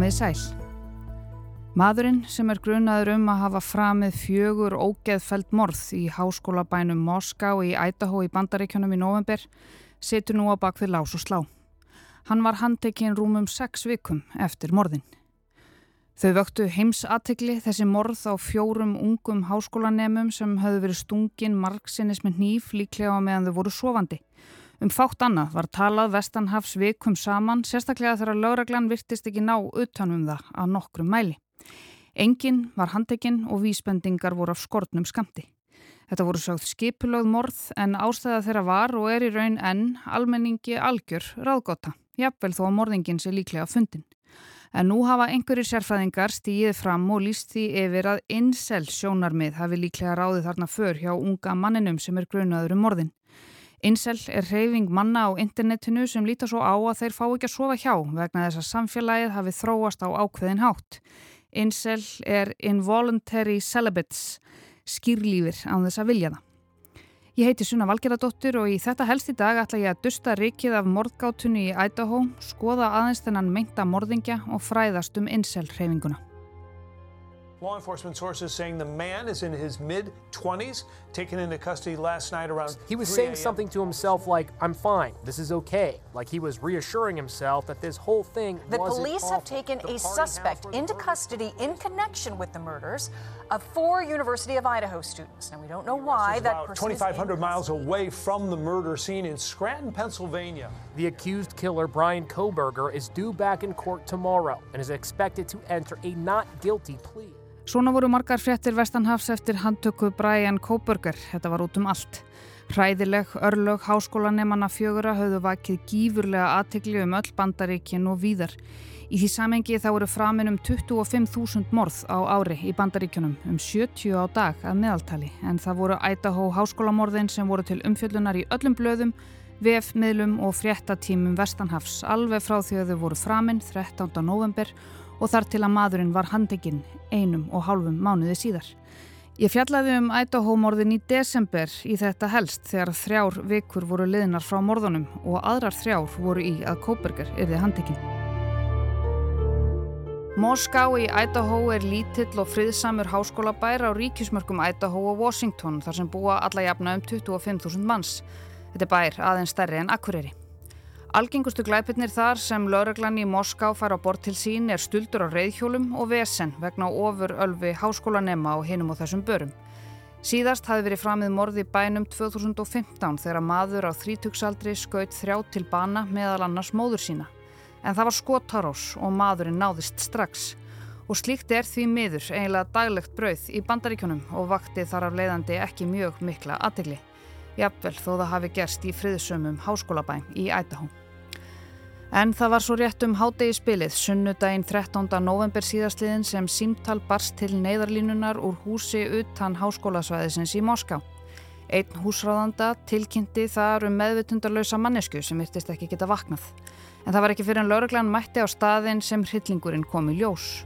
Komið sæl. Maðurinn sem er grunaður um að hafa framið fjögur ógeðfæld morð í háskólabænum Moská í Ædahó í bandaríkjunum í november setur nú á bakfið lás og slá. Hann var handekinn rúmum sex vikum eftir morðin. Þau vöktu heimsatikli þessi morð á fjórum ungum háskólanemum sem höfðu verið stungin margsinnis með nýf líklega meðan þau voru sofandi. Um fátt annað var talað Vestanhafs vikum saman, sérstaklega þegar lauraglan virtist ekki ná utanum það að nokkrum mæli. Engin var handekinn og vísbendingar voru af skortnum skamti. Þetta voru sögð skipulögð morð en ástæða þeirra var og er í raun enn almenningi algjör ráðgóta, jafnvel þó að morðingin sé líklega fundin. En nú hafa einhverjir sérfræðingar stíðið fram og líst því yfir að insel sjónarmið hafi líklega ráðið þarna för hjá unga manninum sem er grunaður um morðin. Insel er reyfing manna á internetinu sem lítar svo á að þeir fá ekki að sofa hjá vegna þess að samfélagið hafi þróast á ákveðin hátt. Insel er involuntary celibates, skýrlífir án þess að vilja það. Ég heiti Sunna Valgeradóttir og í þetta helst í dag ætla ég að dusta rikið af mordgátunni í Idaho, skoða aðeins þennan meinta mordingja og fræðast um insel reyfinguna. Law enforcement sources saying the man is in his mid 20s, taken into custody last night around. He was saying something to himself like, I'm fine, this is okay. Like he was reassuring himself that this whole thing The wasn't police awful. have taken The a suspect into murdered. custody in connection with the murders of four University of Idaho students. Now, we don't know why that person is 2,500 miles away from the murder scene in Scranton, Pennsylvania. The accused killer, Brian Koberger, is due back in court tomorrow and is expected to enter a not guilty plea. Svona voru margar fréttir Vestanhafs eftir handtöku Brian Koberger. Þetta var út um allt. Hræðileg, örlög, háskólanemanna fjögura höfðu vakið gífurlega aðtegli um öll bandaríkin og víðar. Í því samengi þá eru framin um 25.000 morð á ári í bandaríkjunum, um 70 á dag að meðaltali. En það voru Idaho háskólamorðin sem voru til umfjöldunar í öllum blöðum, vefmiðlum og fréttatímum Vestanhafs alveg frá því að þau voru framin 13. november og þar til að maðurinn var handekinn einum og hálfum mánuði síðar. Ég fjallaði um Idaho-morðin í desember í þetta helst þegar þrjár vikur voru liðnar frá morðunum og aðrar þrjár voru í að Kóperger yrði handekinn. Moská í Idaho er lítill og friðsamur háskólabær á ríkismörkum Idaho og Washington þar sem búa alla jafna um 25.000 manns. Þetta bær aðeins stærri en Akureyri. Algengustu glæpirnir þar sem lauraglan í Moská fær á bort til sín er stuldur á reyðhjólum og vesen vegna ofur ölfi háskólanema á hinum og þessum börum. Síðast hafi verið framið morði bænum 2015 þegar maður á þrítugsaldri skaut þrjá til bana meðal annars móður sína. En það var skotarós og maðurinn náðist strax. Og slíkt er því miður eiginlega daglegt brauð í bandaríkjunum og vakti þar af leiðandi ekki mjög mikla aðtegli. Jafnvel þó það hafi gerst í friðsömmum háskólabæn í Ædahó. En það var svo rétt um hádegi spilið, sunnudaginn 13. november síðastliðin sem símtal barst til neyðarlínunar úr húsi utan háskólasvæðisins í Moská. Einn húsráðanda tilkynnti þar um meðvitundarlausa mannesku sem virtist ekki geta vaknað. En það var ekki fyrir en lauruglan mætti á staðin sem hryllingurinn kom í ljós.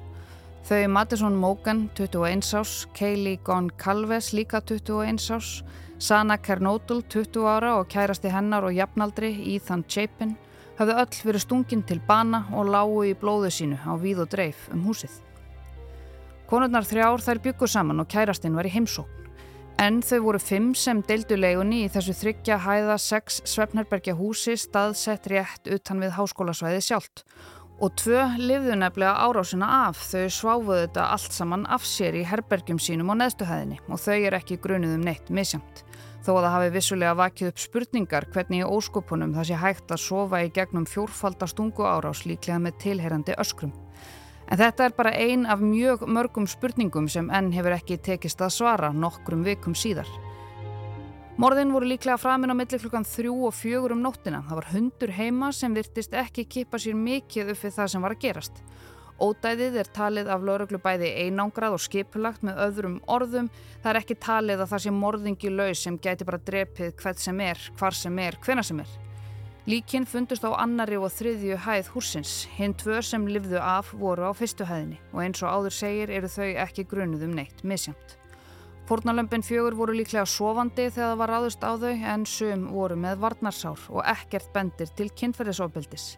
Þau Madison Mogan, 21 ás, Kaylee Goncalves, líka 21 ás, Sana Kernodal, 20 ára og kærasti hennar og jafnaldri, Ethan Chapin, hafðu öll verið stungin til bana og lágu í blóðu sínu á víð og dreif um húsið. Konurnar þrjár þær byggu saman og kærastinn var í heimsókn. En þau voru fimm sem deildu leigunni í þessu þryggja hæða sex svefnherbergja húsi staðsett rétt utan við háskólasvæði sjálft. Og tvö lifðu nefnilega árásina af, þau sváfuðu þetta allt saman af sér í herbergjum sínum á neðstuhæðinni og þau er ekki grunuð um neitt misjamt. Þó að það hafi vissulega vakið upp spurningar hvernig í óskopunum það sé hægt að sofa í gegnum fjórfaldastungu árás líklega með tilherandi öskrum. En þetta er bara ein af mjög mörgum spurningum sem enn hefur ekki tekist að svara nokkrum vikum síðar. Morðin voru líklega framin á milli klukkan þrjú og fjögur um nóttina. Það var hundur heima sem virtist ekki kippa sér mikið upp við það sem var að gerast. Ódæðið er talið af lauruglu bæði einangrað og skipulagt með öðrum orðum. Það er ekki talið að það sé morðingi laus sem gæti bara drepið hvert sem er, hvar sem er, hvena sem er. Líkin fundust á annari og þriðju hæð húsins. Hinn tvö sem livðu af voru á fyrstu hæðinni og eins og áður segir eru þau ekki grunuð um neitt misjamt. Fórnalömpin fjögur voru líklega sofandi þegar það var ráðust á þau en sum voru með varnarsár og ekkert bendir til kynferðisofbildis.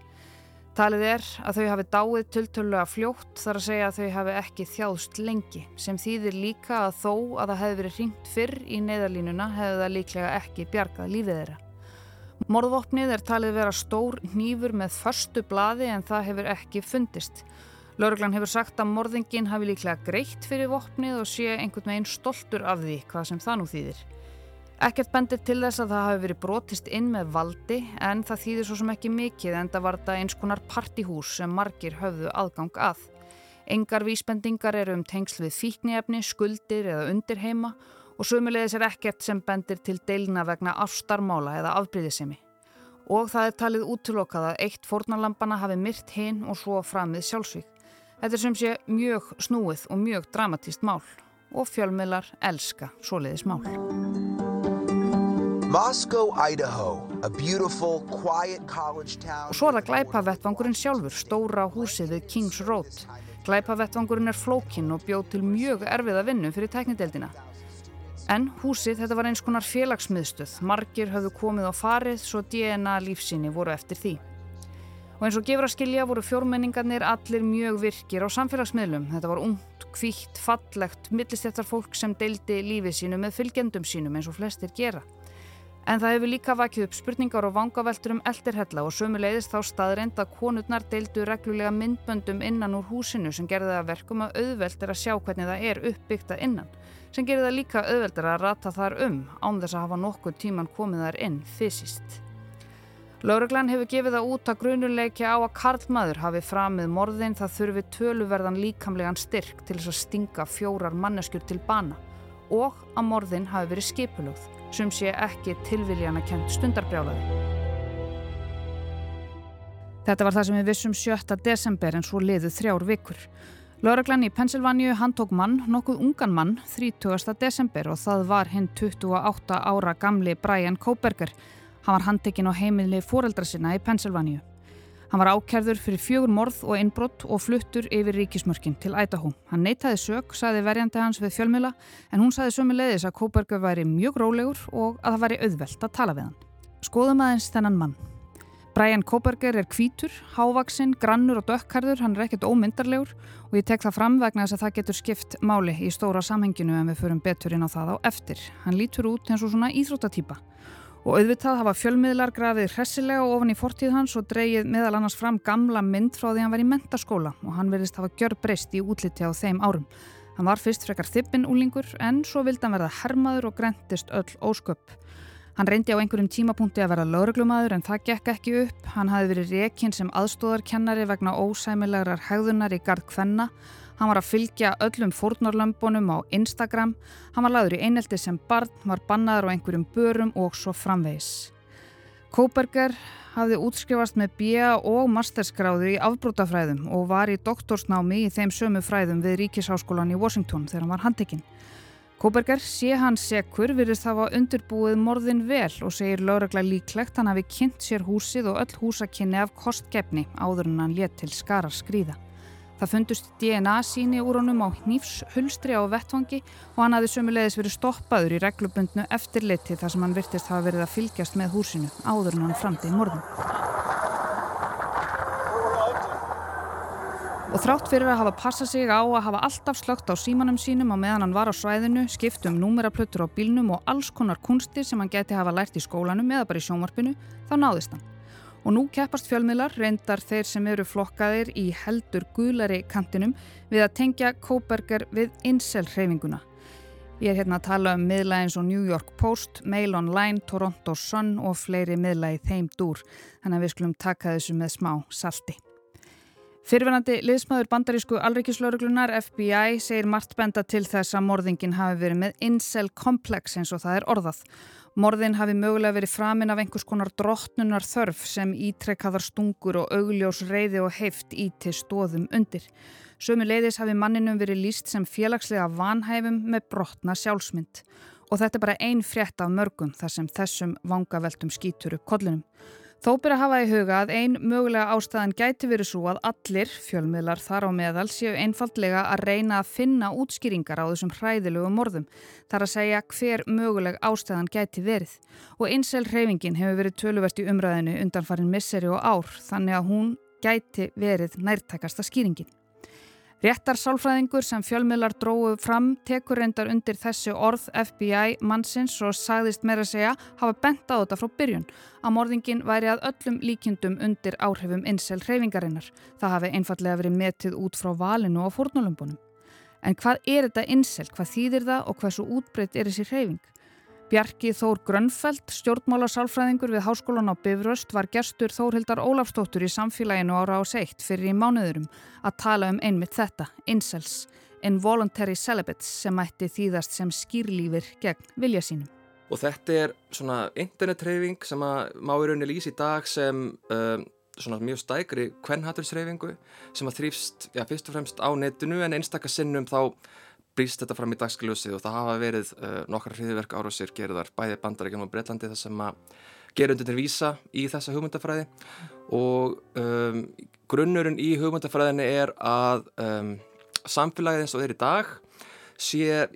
Talið er að þau hafi dáið tiltölulega fljótt þar að segja að þau hafi ekki þjáðst lengi sem þýðir líka að þó að það hefði verið hringt fyrr í neyðarlínuna hefði það líklega ekki bjargað lífið þeirra. Morðvopnið er talið vera stór nýfur með förstu bladi en það hefur ekki fundist. Lörglann hefur sagt að morðingin hafi líklega greitt fyrir vopnið og sé einhvern veginn stoltur af því hvað sem það nú þýðir. Ekkert bendir til þess að það hafi verið brotist inn með valdi en það þýðir svo sem ekki mikið en það var þetta eins konar partihús sem margir höfðu aðgang að. Engar vísbendingar eru um tengsl við fíkniefni, skuldir eða undirheima og sömulegis er ekkert sem bendir til deilna vegna ástarmála eða afbríðisemi. Og það er talið útlokað að eitt fórnarlampana hafi myrt hinn og svo framið sjálfsvík. Þetta er sem sé mjög snúið og mjög dramatíst mál og fjölmiðlar elska svoleiðis mál. Moscow, Idaho, a beautiful, quiet college town. Og svo er það glæpavettvangurinn sjálfur, stóra húsið við Kings Road. Glæpavettvangurinn er flókinn og bjóð til mjög erfiða vinnu fyrir tæknideldina. En húsið þetta var eins konar félagsmiðstöð, margir höfðu komið á farið svo DNA lífsíni voru eftir því. Og eins og gefur að skilja voru fjórmenningarnir allir mjög virkir á samfélagsmiðlum. Þetta var ungt, kvítt, fallegt, millistjættar fólk sem deildi lífið sínu með fylgjendum sínum eins og flestir gera. En það hefur líka vakið upp spurningar og vangaveltur um eldirhella og sömuleiðist þá staðreind að konurnar deildu reglulega myndböndum innan úr húsinu sem gerði það verkum að auðvelt er að sjá hvernig það er uppbyggt að innan sem gerir það líka auðveldur að rata þar um án þess að hafa nokkuð tíman komið þar inn fysiskt. Lauruglan hefur gefið það út að grunuleikja á að Karlmaður hafi framið morðin það þurfi töluverðan líkamlegan styrk til þess að stinga fjórar manneskjur til bana og að morðin hafi verið skipulögð sem sé ekki tilviljana kent stundarbrjálaði. Þetta var það sem við vissum 7. desember en svo liðu þrjár vikur. Lörglann í Pennsylvaníu handtók mann, nokkuð ungan mann, 30. desember og það var hinn 28 ára gamli Brian Koberger. Hann var handtekinn á heimili fóreldra sinna í Pennsylvaníu. Hann var ákjærður fyrir fjögur morð og innbrott og fluttur yfir ríkismörkin til Idaho. Hann neytaði sög, saði verjandi hans við fjölmjöla, en hún saði sömu leiðis að Koberger væri mjög rólegur og að það væri auðvelt að tala við hann. Skoðum aðeins þennan mann. Brian Koberger er kvítur, hávaksinn, grannur og dökkarður, hann er ekkert ómyndarlegur og ég tek það fram vegna þess að það getur skipt máli í stóra samhenginu en við förum betur inn á það á eftir. Hann lítur út eins og svona íþróttatýpa og auðvitað hafa fjölmiðlar grafið hressilega ofan í fortíð hans og dreyið meðal annars fram gamla mynd frá því hann var í mentaskóla og hann verðist hafa gjör breyst í útliti á þeim árum. Hann var fyrst frekar þippin úlingur en svo vildi hann verða hermaður og grentist öll ósköp. Hann reyndi á einhverjum tímapunkti að vera lauruglumadur en það gekk ekki upp. Hann hafi verið rekinn sem aðstóðarkennari vegna ósæmilegar hegðunar í gard Kvenna. Hann var að fylgja öllum fórnarlömbunum á Instagram. Hann var laður í einelti sem barn, var bannaður á einhverjum börum og svo framvegis. Kóberger hafði útskrifast með B.A. og masterskráðu í afbrótafræðum og var í doktorsnámi í þeim sömu fræðum við Ríkisháskólan í Washington þegar hann var handtekinn. Kóberger sé hann sekur virðist hafa undirbúið morðin vel og segir lögregla líklegt hann hafi kynnt sér húsið og öll húsakinni af kostgefni áður en hann létt til skara skrýða. Það fundust DNA síni úr honum á hnífshulstri á vettvangi og hann hafi sömulegis verið stoppaður í reglubundnu eftirliti þar sem hann virtist hafa verið að fylgjast með húsinu áður en hann framti í morðin. Og þrátt fyrir að hafa passað sig á að hafa alltaf slögt á símanum sínum á meðan hann var á svæðinu, skipt um númeraplötur á bílnum og alls konar kunstir sem hann geti hafa lært í skólanum eða bara í sjónvarpinu, þá náðist hann. Og nú keppast fjölmiðlar reyndar þeir sem eru flokkaðir í heldur guðlari kantinum við að tengja Kóberger við Insel-hreyfinguna. Ég er hérna að tala um miðla eins og New York Post, Mail Online, Toronto Sun og fleiri miðla í þeim dúr. Þannig að við skulum taka þessu með smá salti. Fyrirvenandi liðsmaður bandarísku alrikiðslauruglunar FBI segir margt benda til þess að morðingin hafi verið með incel komplex eins og það er orðað. Morðin hafi mögulega verið framinn af einhvers konar drottnunar þörf sem ítrekkaðar stungur og augljós reyði og heift í til stóðum undir. Sömu leiðis hafi manninum verið líst sem félagslega vanhæfum með brotna sjálfsmynd. Og þetta er bara ein frétt af mörgum þar sem þessum vangaveltum skýtur upp kollunum. Þó byrja að hafa í huga að ein mögulega ástæðan gæti verið svo að allir fjölmiðlar þar á meðal séu einfaldlega að reyna að finna útskýringar á þessum hræðilegu morðum. Þar að segja hver möguleg ástæðan gæti verið. Og einsel hreyfingin hefur verið töluvert í umræðinu undan farin misseri og ár þannig að hún gæti verið nærtækasta skýringin. Réttar sálfræðingur sem fjölmiðlar dróðu fram tekur reyndar undir þessi orð FBI mannsins og sagðist meira segja hafa bent á þetta frá byrjun að morðingin væri að öllum líkjundum undir áhrifum insel hreyfingarinnar. Það hafi einfallega verið metið út frá valinu og fórnulömbunum. En hvað er þetta insel? Hvað þýðir það og hvað svo útbreytt er þessi hreyfing? Bjarki Þór Grönfeld, stjórnmálasálfræðingur við Háskólan á Bifröst, var gerstur Þórhildar Ólafstóttur í samfélaginu ára á seitt fyrir í mánuðurum að tala um einmitt þetta, incels, involuntary celibates sem mætti þýðast sem skýrlífir gegn vilja sínum. Og þetta er svona internettreyfing sem að má í rauninni lýsa í dag sem um, svona mjög stækri kvennhattursreyfingu sem að þrýfst, já, fyrst og fremst á netinu en einstakar sinnum þá brýst þetta fram í dagskiljósið og það hafa verið uh, nokkar hriðverk ára sér gerðar bæði bandaríkjum og Breitlandi þar sem að gera undir vísa í þessa hugmyndafræði. Og um, grunnurinn í hugmyndafræðinni er að um, samfélagið eins og þeir í dag sé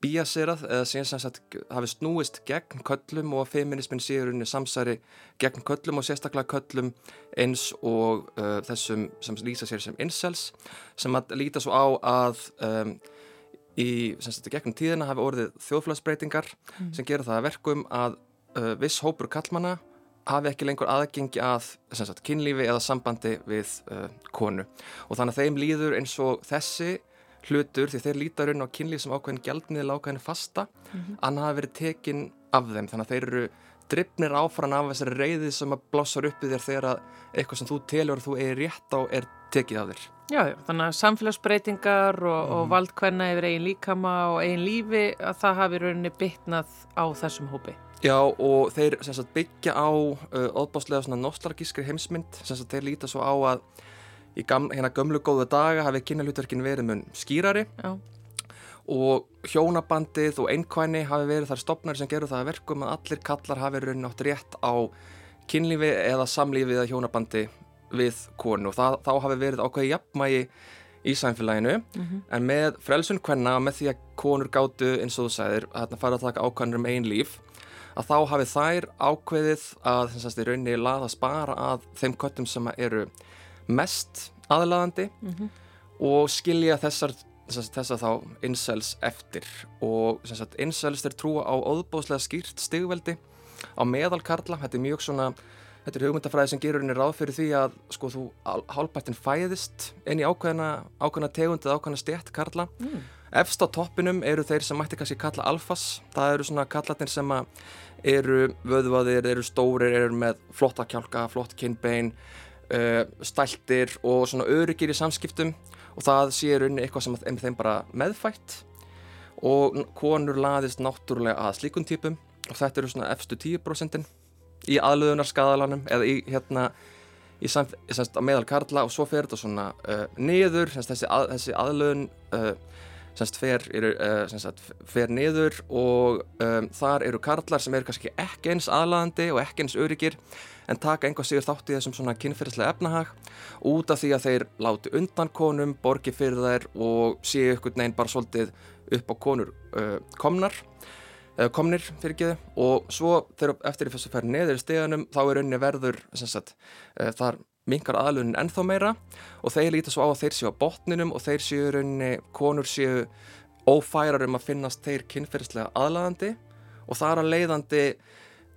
bíaserað eða sé sem sagt hafi snúist gegn köllum og feminismin sé unni samsæri gegn köllum og sérstaklega köllum eins og uh, þessum sem lýsa sér sem incels sem að líta svo á að um, í sagt, gegnum tíðina hafi orðið þjóðflagsbreytingar mm. sem gera það verkum að uh, viss hópur kallmana hafi ekki lengur aðgengi að sagt, kynlífi eða sambandi við uh, konu og þannig að þeim líður eins og þessi hlutur því þeir lítar inn á kynlíf sem ákveðin gjaldniðil ákveðin fasta mm -hmm. hann hafi verið tekinn af þeim þannig að þeir eru drifnir áfran af þessari reyði sem að blossar upp í þér þegar að eitthvað sem þú telur og þú er rétt á er tekið af þér Já, já, þannig að samfélagsbreytingar og, mm. og mhm. valdkvenna yfir eigin líkama og eigin lífi að það hafi rauninni bytnað á þessum hópi. Já og þeir sagt, byggja á uh, óbáslega nostalgískri heimsmynd sem þeir líta svo á að í gam, hérna gömlu góðu daga hafi kynalutverkin verið mun skýrari já. og hjónabandið og einkvæni hafi verið þar stopnari sem gerur það að verkum að allir kallar hafi rauninni átt rétt á kynlífi eða samlífið að hjónabandi við konu og það, þá hafi verið ákveði jafnmægi í samfélaginu mm -hmm. en með frelsun kvenna með því að konur gátu eins og þú segir að fara að taka ákvæmur um einn líf að þá hafi þær ákveðið að þess að rauninni laða spara að þeim köttum sem eru mest aðlaðandi mm -hmm. og skilja þessar þess að þá incels eftir og incels þeir trúa á óðbóðslega skýrt stigveldi á meðalkarla, þetta er mjög svona Þetta er hugmyndafræði sem gerur henni ráð fyrir því að sko þú hálpættin fæðist inn í ákveðna, ákveðna tegund eða ákveðna stjætt karla. Mm. Efst á toppinum eru þeir sem mætti kannski kalla alfas. Það eru svona kallatnir sem eru vöðvaðir, eru stórir, eru með flotta kjálka, flott kinnbein, uh, stæltir og svona öryggir í samskiptum og það séur unni eitthvað sem er þeim bara meðfætt og konur laðist náttúrulega að slíkun típum og þetta eru svona efstu 10% í aðlöðunarskadalanum eða í hérna í samt, semst, meðal karla og svo fer þetta svona uh, niður semst, þessi, að, þessi aðlöðun uh, semst, fer, eru, uh, fer niður og um, þar eru karlar sem eru kannski ekki eins aðlaðandi og ekki eins öryggir en taka einhvað sigur þátt í þessum svona kynferðislega efnahag út af því að þeir láti undan konum, borgi fyrir þær og séu ykkur neinn bara svolítið upp á konur uh, komnar komnir fyrir geðu og svo þegar eftir þess að færa neður í steganum þá er rauninni verður sagt, þar mingar aðlunin ennþá meira. Og þeir líta svo á að þeir séu á botninum og þeir séu rauninni, konur séu ófærar um að finnast þeir kynferðslega aðlæðandi og það er að leiðandi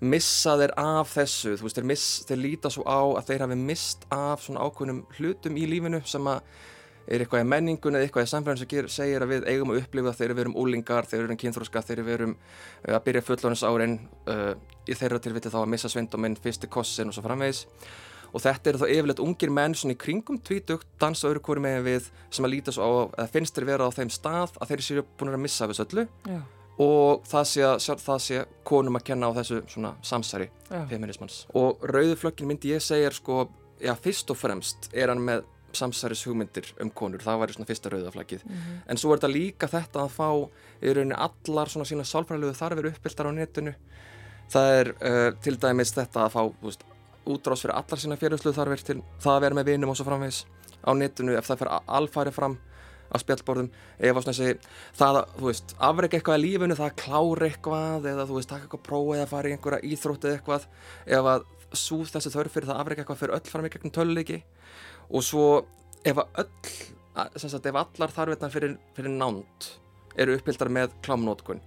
missa þeir af þessu, veist, þeir, miss, þeir líta svo á að þeir hafi mist af svona ákveðnum hlutum í lífinu sem að er eitthvað í menningun eða eitthvað í samfélagin sem segir að við eigum að upplifa þegar við erum úlingar, þegar við erum kynþróska, þegar við erum uh, að byrja fullónisárin uh, í þeirra tilviti þá að missa svinduminn, fyrsti kossin og svo framvegis. Og þetta eru þá yfirleitt ungir menn svona í kringum tvítugt, dansa öru hverju megin við sem að líta svo á, eða finnst þeir vera á þeim stað að þeir séu búin að missa þessu öllu. Já. og það sé, það sé konum að kenna á þessu svona samsæri feminismans og rauðuflöggin myndi ég segja sko, já fyrst og fremst er hann með samsæris hugmyndir um konur, það væri svona fyrsta rauðaflækið mm -hmm. en svo er þetta líka þetta að fá í rauninni allar svona sína sálfræðilegu þarfir uppbyltar á netinu. Það er uh, til dæmis þetta að fá veist, útrás fyrir allar sína fjárhusluðu þarfir til það að vera með vinum og svo framvegs á netinu ef það fer alfæri fram á spjallborðum. Ef þessi, það að, þú veist, afreika eitthvað í lífunu, það að klára eitthvað eða þú veist, taka eitthvað próf eða fara í einhverja íþrótt eða eitthvað. Ef að svo þessi þörf fyrir það afreika eitthvað fyrir öll fram í gegnum töluleiki og svo ef öll, sagt ef allar þarfirna fyrir, fyrir nánt eru uppbyldar með klámnótkun.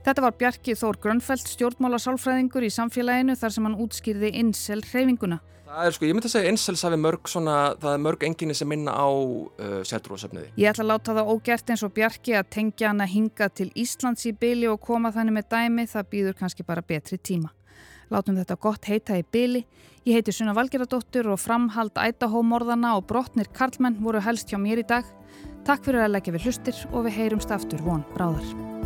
Þetta var Bjarki Þór Grönfeldt, stjórnmála sálfræðingur í samfélaginu þar sem hann útskýrði insel hreyfinguna. Það er sko, ég myndi að segja einsels hafi mörg svona, það er mörg enginni sem minna á uh, sértrúasöfniði. Ég ætla að láta það ógert eins og Bjarki að tengja hann að hinga til Íslands í byli og koma þannig með dæmi, það býður kannski bara betri tíma. Látum þetta gott heita í byli. Ég heiti Sunna Valgeradóttur og framhald ætahómorðana og brotnir Karlmenn voru helst hjá mér í dag. Takk fyrir að leggja við hlustir og við heyrumst aftur von bráðar.